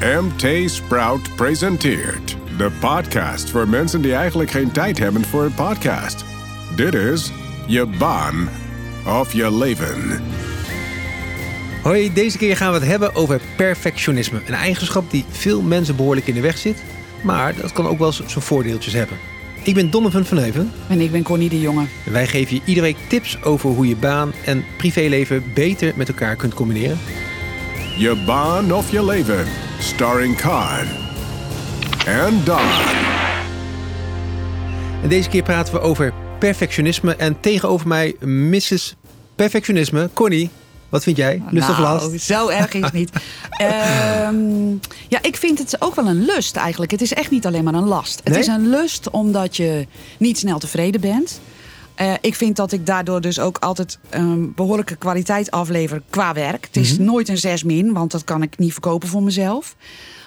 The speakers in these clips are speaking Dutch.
MT Sprout presenteert de podcast voor mensen die eigenlijk geen tijd hebben voor een podcast. Dit is je baan of je leven. Hoi, deze keer gaan we het hebben over perfectionisme. Een eigenschap die veel mensen behoorlijk in de weg zit, maar dat kan ook wel zijn voordeeltjes hebben. Ik ben Donovan van Heuven En ik ben Connie de Jonge. en wij geven je iedere week tips over hoe je baan en privéleven beter met elkaar kunt combineren. Je baan of je leven. Starring Khan en Don. En deze keer praten we over perfectionisme en tegenover mij Mrs. Perfectionisme, Connie. Wat vind jij? Lust of Nou, last? Zo erg is het niet. Ehm, ja, ik vind het ook wel een lust eigenlijk. Het is echt niet alleen maar een last. Het Nee? is een lust omdat je niet snel tevreden bent. Eh, ik vind dat ik daardoor dus ook altijd een behoorlijke kwaliteit aflever qua werk. Het is nooit een 6 min, want dat kan ik niet verkopen voor mezelf.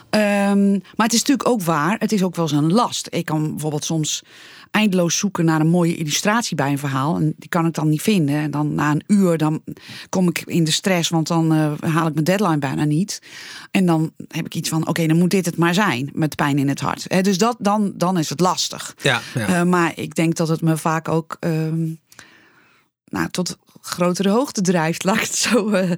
Ehm, maar het is natuurlijk ook waar. Het is ook wel eens een last. Ik kan bijvoorbeeld soms eindeloos zoeken naar een mooie illustratie bij een verhaal. En die kan ik dan niet vinden. En dan na een uur dan kom ik in de stress, want dan eh, haal ik mijn deadline bijna niet. En dan heb ik iets van, oké, dan moet dit het maar zijn. Met pijn in het hart. Dus dat, dan, dan is het lastig. Ja, ja. Eh, maar ik denk dat het me vaak ook ehm, nou, tot grotere hoogte drijft. Laat ik het zo, eh, eh,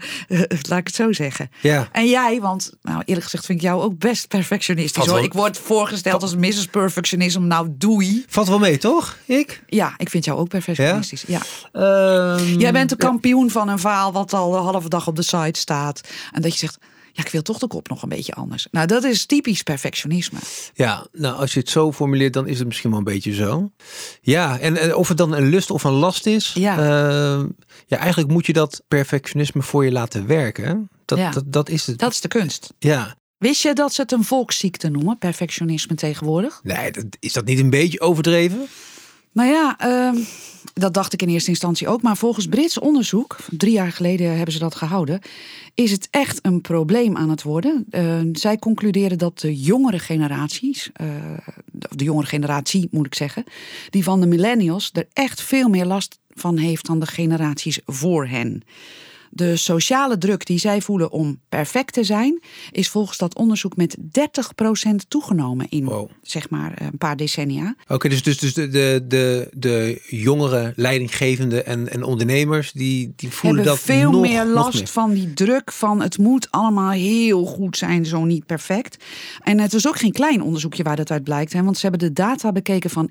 laat ik het zo zeggen. ja. En jij, want nou, eerlijk gezegd vind ik jou ook best perfectionistisch. Hoor. Ik word voorgesteld als Mrs. Perfectionism. Nou, doei. Valt wel mee, toch? Ik? Ja, ik vind jou ook perfectionistisch. Ja? Ehm, Jij bent de kampioen van een verhaal wat al de halve dag op de site staat. En dat je zegt, ja, ik wil toch de kop nog een beetje anders. Nou, dat is typisch perfectionisme. Ja, nou als je het zo formuleert, dan is het misschien wel een beetje zo. Ja, en, en of het dan een lust of een last is. Ja. eh, ja, eigenlijk moet je dat perfectionisme voor je laten werken. Dat, Ja. dat, dat is het. Dat is de kunst. Ja. Wist je dat ze het een volksziekte noemen, perfectionisme tegenwoordig? Nee, dat, is dat niet een beetje overdreven? Nou ja, ehm, dat dacht ik in eerste instantie ook. Maar volgens Brits onderzoek, drie jaar geleden hebben ze dat gehouden, is het echt een probleem aan het worden. Eh, zij concluderen dat de jongere generaties, of de jongere generatie moet ik zeggen, die van de millennials er echt veel meer last van heeft dan de generaties voor hen. De sociale druk die zij voelen om perfect te zijn, is volgens dat onderzoek met 30% toegenomen in Wow. zeg maar een paar decennia. Oké, dus, dus, dus de, de, de, de jongere leidinggevenden en, en ondernemers, die, die voelen hebben dat veel nog, meer last meer. van die druk van het moet allemaal heel goed zijn, zo niet perfect. En het is ook geen klein onderzoekje waar dat uit blijkt, hè, want ze hebben de data bekeken van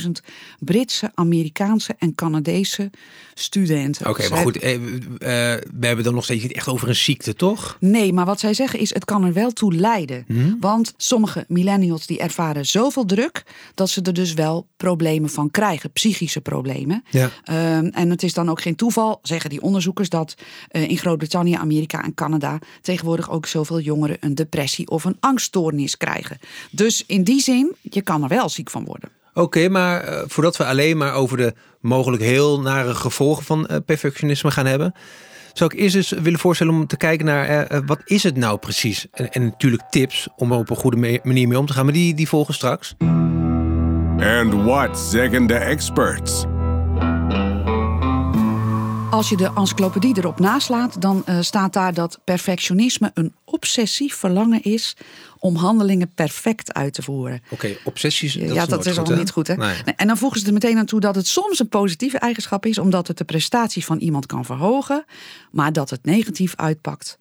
41.000 Britse, Amerikaanse en Canadese studenten. Oké, maar goed, eh, we hebben dan nog steeds niet echt over een ziekte, toch? Nee, maar wat zij zeggen is, het kan er wel toe leiden. Hmm? Want sommige millennials die ervaren zoveel druk dat ze er dus wel problemen van krijgen, psychische problemen. Ja. Ehm, en het is dan ook geen toeval, zeggen die onderzoekers, dat eh, in Groot-Brittannië, Amerika en Canada tegenwoordig ook zoveel jongeren een depressie of een angststoornis krijgen. Dus in die zin, je kan er wel ziek van worden. Oké, maar eh, voordat we alleen maar over de mogelijk heel nare gevolgen van eh, perfectionisme gaan hebben, zou ik eerst eens willen voorstellen om te kijken naar eh, wat is het nou precies? En, en natuurlijk tips om er op een goede manier mee om te gaan, maar die, die volgen straks. And what zeggen de experts? Als je de encyclopedie erop naslaat, dan eh, staat daar dat perfectionisme een obsessief verlangen is om handelingen perfect uit te voeren. Oké, obsessies. Dat ja, dat nooit is al niet goed. Hè? Nee, En dan voegen ze er meteen aan toe dat het soms een positieve eigenschap is, omdat het de prestatie van iemand kan verhogen, maar dat het negatief uitpakt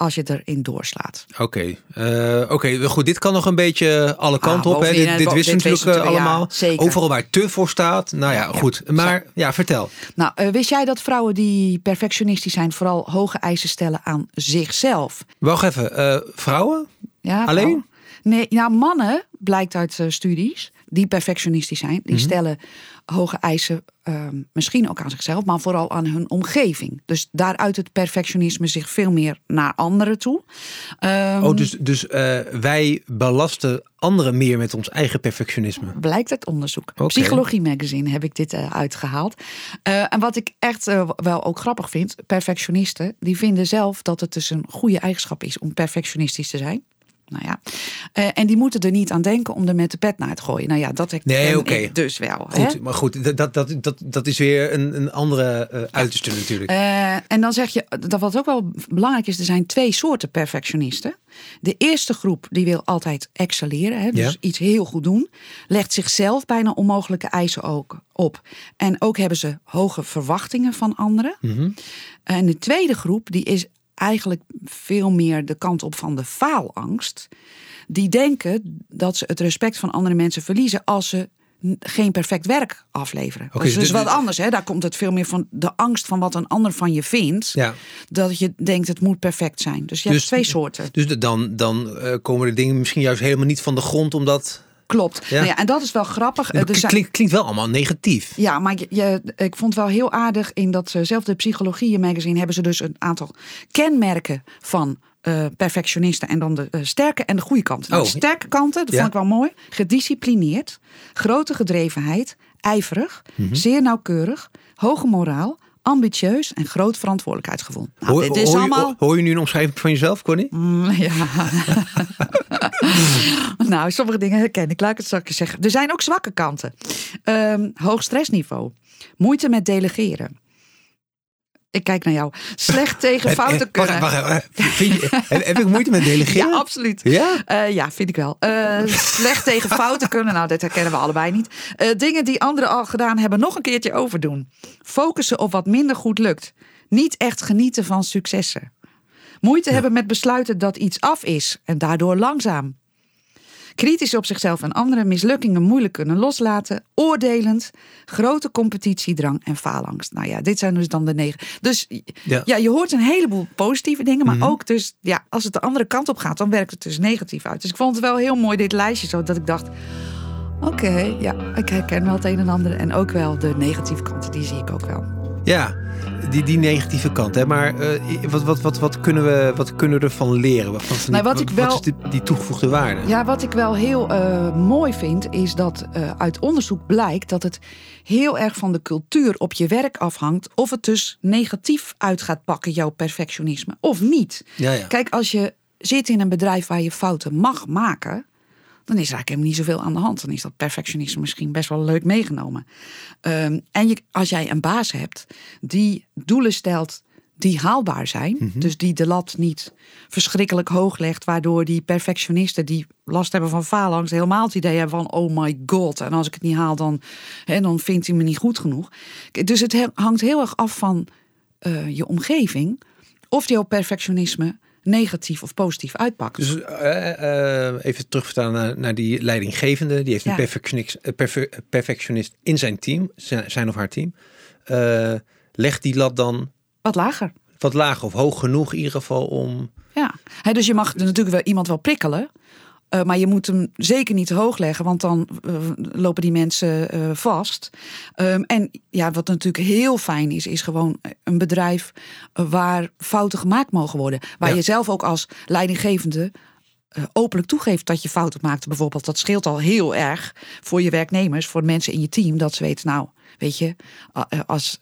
als je erin doorslaat. Oké, eh, oké, goed. Dit kan nog een beetje alle kanten op. Hè. Ah, Dit, hè, dit dit natuurlijk eh, ja, allemaal. Overal waar te voor staat. Nou ja, goed. Maar ja, vertel. Nou, eh, wist jij dat vrouwen die perfectionistisch zijn vooral hoge eisen stellen aan zichzelf? Wacht even. eh, vrouwen? Ja, Alleen? vrouwen? Nee, ja, mannen, blijkt uit eh, studies, die perfectionistisch zijn, Mhm. die stellen hoge eisen ehm, misschien ook aan zichzelf, maar vooral aan hun omgeving. Dus daaruit het perfectionisme zich veel meer naar anderen toe. Ehm, Oh, dus, dus eh, wij belasten anderen meer met ons eigen perfectionisme. Blijkt uit onderzoek. Psychologie Magazine heb ik dit eh, uitgehaald. Eh, en wat ik echt wel ook grappig vind, perfectionisten, die vinden zelf dat het dus een goede eigenschap is om perfectionistisch te zijn. Nou ja, Eh, en die moeten er niet aan denken om er met de pet naar te gooien. Nou ja, dat Nee, oké. ik dus wel. Goed, hè? maar goed, dat, dat, dat, dat, is weer een, een andere eh uiterste natuurlijk. Eh, en dan zeg je, dat wat ook wel belangrijk is, er zijn twee soorten perfectionisten. De eerste groep die wil altijd excelleren, hè, dus Ja. iets heel goed doen, legt zichzelf bijna onmogelijke eisen ook op. En ook hebben ze hoge verwachtingen van anderen. Mhm. En de tweede groep die is eigenlijk veel meer de kant op van de faalangst. Die denken dat ze het respect van andere mensen verliezen als ze geen perfect werk afleveren. Oké, dat is dus dus- wat anders. Hè? Daar komt het veel meer van de angst van wat een ander van je vindt. Ja. Dat je denkt het moet perfect zijn. Dus je hebt twee soorten. Dus dan, dan eh, komen de dingen misschien juist helemaal niet van de grond, omdat. Klopt. Ja. Nou ja, en dat is wel grappig. Eh, er zijn- klinkt, wel allemaal negatief. Ja, maar je, je- ik vond wel heel aardig in datzelfde psychologie magazine hebben ze dus een aantal kenmerken van eh, perfectionisten en dan de eh, sterke en de goede kanten. Nou, Oh. de sterke kanten, dat Ja. vond ik wel mooi. Gedisciplineerd, grote gedrevenheid, ijverig, Mhm. zeer nauwkeurig, hoge moraal, ambitieus en groot verantwoordelijkheidsgevoel. Nou, hoor, dit is hoor je- allemaal. hoor je nu een omschrijving van jezelf, Connie? Mm, Ja. nou, sommige dingen herken ik. Laat ik het straks zeggen. Er zijn ook zwakke kanten. Ehm, hoog stressniveau. Moeite met delegeren. Ik kijk naar jou. Slecht tegen fouten wacht, kunnen. wacht, wacht, Vind je, heb, heb ik moeite met delegeren? Ja, absoluut. Ja? Eh, ja, vind ik wel. Eh, slecht tegen fouten kunnen. Nou, dat herkennen we allebei niet. Eh, dingen die anderen al gedaan hebben, nog een keertje overdoen. Focussen op wat minder goed lukt. Niet echt genieten van successen. Moeite hebben met besluiten dat iets af is en daardoor langzaam. Kritisch op zichzelf en anderen, mislukkingen moeilijk kunnen loslaten, oordelend, grote competitiedrang en faalangst. Nou ja, dit zijn dus dan de negen. Dus Ja. je hoort een heleboel positieve dingen, maar Mhm. ook dus, ja, als het de andere kant op gaat, dan werkt het dus negatief uit. Dus ik vond het wel heel mooi, dit lijstje, zo dat ik dacht, oké, ja, ik herken wel het een en ander. En ook wel de negatieve kanten, die zie ik ook wel. Ja, die, die negatieve kant. Hè? Maar eh, wat, wat, wat, wat, kunnen we, wat kunnen we ervan leren? Wat, wat, Nou, wat ik wel- is die, die toegevoegde waarde? Ja, wat ik wel heel eh, mooi vind, is dat eh, uit onderzoek blijkt dat het heel erg van de cultuur op je werk afhangt. Of het dus negatief uit gaat pakken, jouw perfectionisme, of niet. Ja, ja. Kijk, als je zit in een bedrijf waar je fouten mag maken, dan is er eigenlijk helemaal niet zoveel aan de hand. Dan is dat perfectionisme misschien best wel leuk meegenomen. Ehm, en je, als jij een baas hebt die doelen stelt die haalbaar zijn, Mhm. dus die de lat niet verschrikkelijk hoog legt, waardoor die perfectionisten die last hebben van faalangst helemaal het idee hebben van oh my god, en als ik het niet haal dan, hè, dan vindt hij me niet goed genoeg. Dus het he- hangt heel erg af van eh, je omgeving of jouw perfectionisme negatief of positief uitpakt. Dus eh, eh, even terugvertalen naar, naar die leidinggevende. Die heeft Ja. een perfectionist, eh, perfe- perfectionist in zijn team, zijn, zijn of haar team. Eh, legt die lat dan Wat lager. wat laag of hoog genoeg in ieder geval om... Ja, Hè, dus je mag natuurlijk wel iemand wel prikkelen. Eh, maar je moet hem zeker niet te hoog leggen, want dan eh, lopen die mensen eh, vast. Ehm, en ja, wat natuurlijk heel fijn is, is gewoon een bedrijf waar fouten gemaakt mogen worden. Waar Ja. je zelf ook als leidinggevende openlijk toegeeft dat je fouten maakt. Bijvoorbeeld, dat scheelt al heel erg voor je werknemers, voor mensen in je team, dat ze weten, nou, weet je, als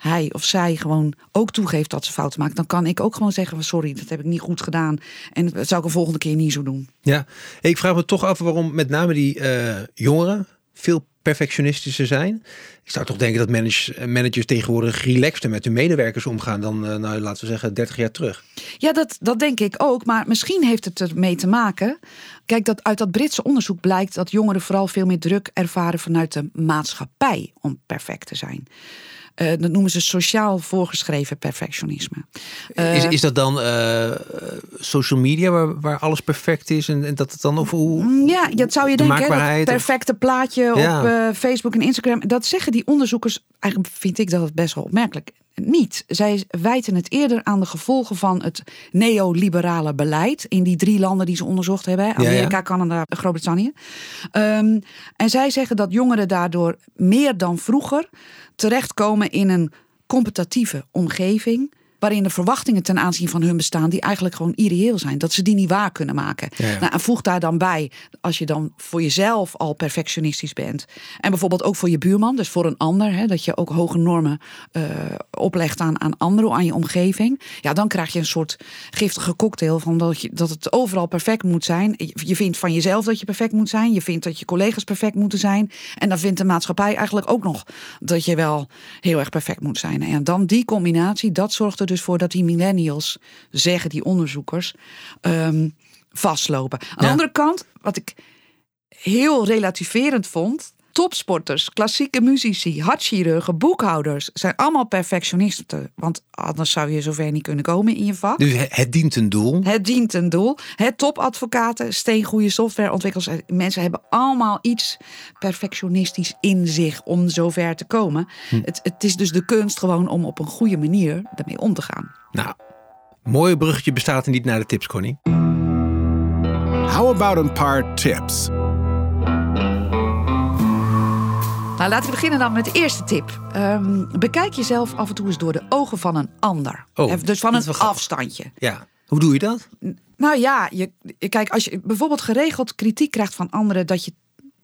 hij of zij gewoon ook toegeeft dat ze fouten maakt, dan kan ik ook gewoon zeggen: van, sorry, dat heb ik niet goed gedaan. En dat zou ik de volgende keer niet zo doen. Ja, ik vraag me toch af waarom met name die eh, jongeren veel perfectionistischer zijn. Ik zou toch denken dat managers, managers tegenwoordig relaxter met hun medewerkers omgaan dan, eh, nou, laten we zeggen, 30 jaar terug. Ja, dat, dat denk ik ook. Maar misschien heeft het ermee te maken. Kijk, dat uit dat Britse onderzoek blijkt dat jongeren vooral veel meer druk ervaren vanuit de maatschappij om perfect te zijn. Eh, dat noemen ze sociaal voorgeschreven perfectionisme. Eh, is, is dat dan eh, social media waar, waar alles perfect is en, en dat het dan of hoe? Mm, Ja, dat zou je De denken. hè, of- perfecte plaatje Ja. op Facebook en Instagram. Dat zeggen die onderzoekers, eigenlijk vind ik dat best wel opmerkelijk, niet. Zij wijten het eerder aan de gevolgen van het neoliberale beleid in die drie landen die ze onderzocht hebben: hè, Ja, ja. Amerika, Canada, Groot-Brittannië. Ehm, en zij zeggen dat jongeren daardoor meer dan vroeger terechtkomen in een competitieve omgeving. Waarin de verwachtingen ten aanzien van hun bestaan, die eigenlijk gewoon irreëel zijn, dat ze die niet waar kunnen maken. Ja, ja. Nou, en voeg daar dan bij, als je dan voor jezelf al perfectionistisch bent, en bijvoorbeeld ook voor je buurman, dus voor een ander, hè, dat je ook hoge normen eh, oplegt aan, aan anderen, aan je omgeving, ja, dan krijg je een soort giftige cocktail van dat, je, dat het overal perfect moet zijn. Je, je vindt van jezelf dat je perfect moet zijn, je vindt dat je collega's perfect moeten zijn, en dan vindt de maatschappij eigenlijk ook nog dat je wel heel erg perfect moet zijn. En dan die combinatie, dat zorgt er dus voor dat die millennials, zeggen die onderzoekers, ehm, vastlopen. Aan de Ja. andere kant, wat ik heel relativerend vond. Topsporters, klassieke muzici, hartchirurgen, boekhouders zijn allemaal perfectionisten. Want anders zou je zover niet kunnen komen in je vak. Dus het, dient een doel. Het dient een doel. Het topadvocaten, steengoede softwareontwikkelaars. Mensen hebben allemaal iets perfectionistisch in zich om zover te komen. Het, het is dus de kunst gewoon om op een goede manier daarmee om te gaan. Nou, mooie bruggetje bestaat er niet naar de tips, Connie. How about a paar tips? Nou, laten we beginnen dan met de eerste tip. Ehm, bekijk jezelf af en toe eens door de ogen van een ander. Oh, dus van een afstandje. Ja, hoe doe je dat? Nou ja, je, je- kijk, als je bijvoorbeeld geregeld kritiek krijgt van anderen dat je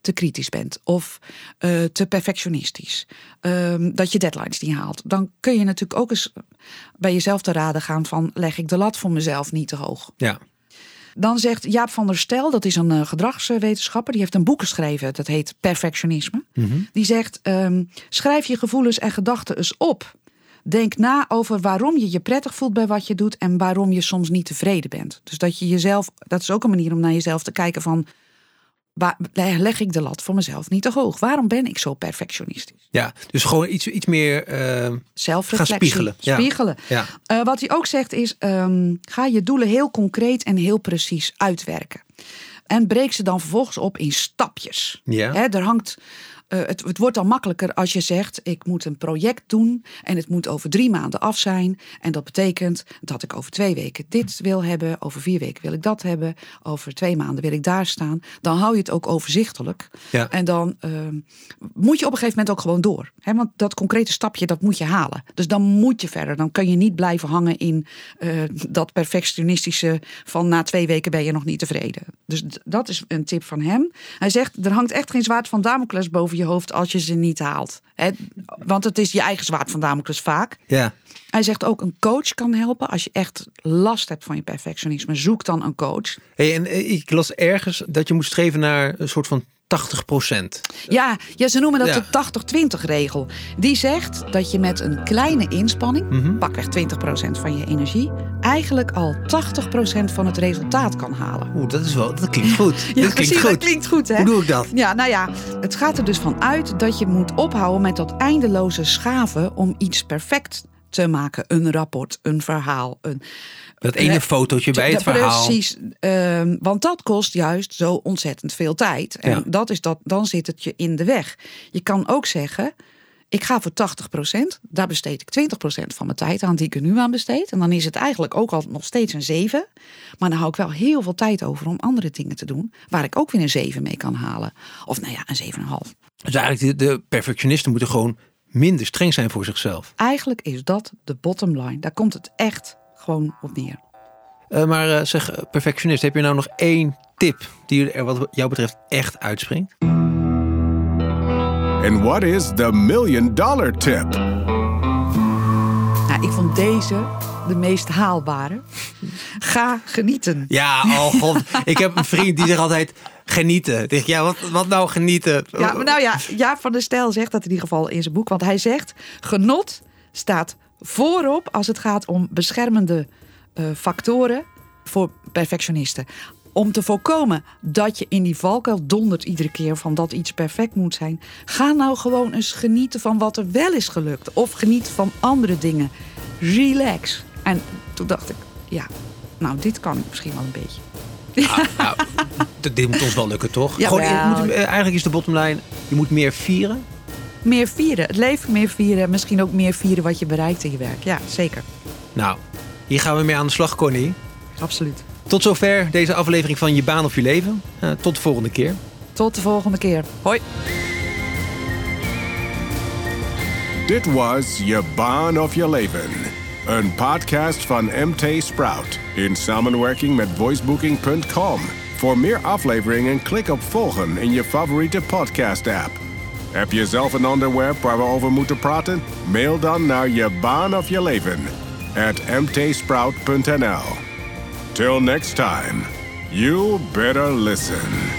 te kritisch bent of eh, te perfectionistisch, ehm, dat je deadlines niet haalt, dan kun je natuurlijk ook eens bij jezelf te raden gaan van leg ik de lat voor mezelf niet te hoog. Ja. Dan zegt Jaap van der Stel, dat is een eh, gedragswetenschapper, die heeft een boek geschreven, dat heet Perfectionisme. Die zegt: ehm, schrijf je gevoelens en gedachten eens op. Denk na over waarom je je prettig voelt bij wat je doet en waarom je soms niet tevreden bent. Dus dat je jezelf, dat is ook een manier om naar jezelf te kijken van. Waar, leg ik de lat voor mezelf niet te hoog? Waarom ben ik zo perfectionistisch? ja, dus gewoon iets, iets meer... eh, Zelfreflectie. Gaan spiegelen, ja. Spiegelen. ja. Eh, wat hij ook zegt is: ehm, ga je doelen heel concreet en heel precies uitwerken. En breek ze dan vervolgens op in stapjes. Ja. Er hangt. Eh, het, het wordt dan makkelijker als je zegt: ik moet een project doen en het moet over drie maanden af zijn. En dat betekent dat ik over twee weken dit wil hebben, over vier weken wil ik dat hebben, over twee maanden wil ik daar staan. Dan hou je het ook overzichtelijk. Ja. En dan ehm, moet je op een gegeven moment ook gewoon door. Hè? Want dat concrete stapje, dat moet je halen. Dus dan moet je verder. Dan kan je niet blijven hangen in eh, dat perfectionistische van na twee weken ben je nog niet tevreden. Dus dat is een tip van hem. Hij zegt, er hangt echt geen zwaard van Damocles boven je hoofd als je ze niet haalt. Hè? Want het is je eigen zwaard van Damocles vaak. ja. Hij zegt ook, een coach kan helpen. Als je echt last hebt van je perfectionisme, zoek dan een coach. Hey, en eh, ik las ergens dat je moet streven naar een soort van 80 Ja, ja ze noemen dat Ja. de 80-20 regel. Die zegt dat je met een kleine inspanning, Mhm. pakweg 20% van je energie, eigenlijk al 80% van het resultaat kan halen. Oeh, dat is wel, dat klinkt goed. dat klinkt goed. dat klinkt goed, hè? Hoe doe ik dat? Ja, nou ja, het gaat er dus van uit dat je moet ophouden met dat eindeloze schaven om iets perfect te maken. Een rapport, een verhaal, een, Dat ene fotootje bij het verhaal. Precies, ehm, want dat kost juist zo ontzettend veel tijd. En Ja. dat is dat, dan zit het je in de weg. Je kan ook zeggen, ik ga voor 80%, daar besteed ik 20% van mijn tijd aan die ik er nu aan besteed. En dan is het eigenlijk ook al nog steeds een 7. Maar dan hou ik wel heel veel tijd over om andere dingen te doen, waar ik ook weer een 7 mee kan halen. Of nou ja, een 7,5. Dus eigenlijk de, de perfectionisten moeten gewoon minder streng zijn voor zichzelf. Eigenlijk is dat de bottom line. Daar komt het echt gewoon op neer. Eh, maar eh, zeg, eh, perfectionist, heb je nou nog één tip die er wat jou betreft echt uitspringt? And what is the million dollar tip? Nou, ik vond deze de meest haalbare. Ga genieten. Ja, oh god. ik heb een vriend die zegt altijd genieten. Ja, wat, wat nou genieten? Ja, maar nou ja, Jaap van der Stel zegt dat in ieder geval in zijn boek. Want hij zegt, genot staat voorop als het gaat om beschermende eh, factoren voor perfectionisten. Om te voorkomen dat je in die valkuil dondert iedere keer van dat iets perfect moet zijn. Ga nou gewoon eens genieten van wat er wel is gelukt. Of geniet van andere dingen. Relax. En toen dacht ik, ja, nou dit kan ik misschien wel een beetje. Nou, d- dit moet ons wel lukken, toch? Gewoon, je moet, eh, eigenlijk is de bottomline, je moet meer vieren. Meer vieren. Het leven meer vieren. Misschien ook meer vieren wat je bereikt in je werk. Ja, zeker. Nou, hier gaan we mee aan de slag, Connie. Absoluut. Tot zover deze aflevering van Je Baan of Je Leven. Eh, tot de volgende keer. Tot de volgende keer. Hoi. Dit was Je Baan of Je Leven. Een podcast van MT Sprout in samenwerking met voicebooking.com. Voor meer afleveringen klik op volgen in je favoriete podcast app. Heb je zelf een onderwerp waar we over moeten praten? Mail dan naar je baan of je leven at mtsprout.nl. Till next time, you better listen.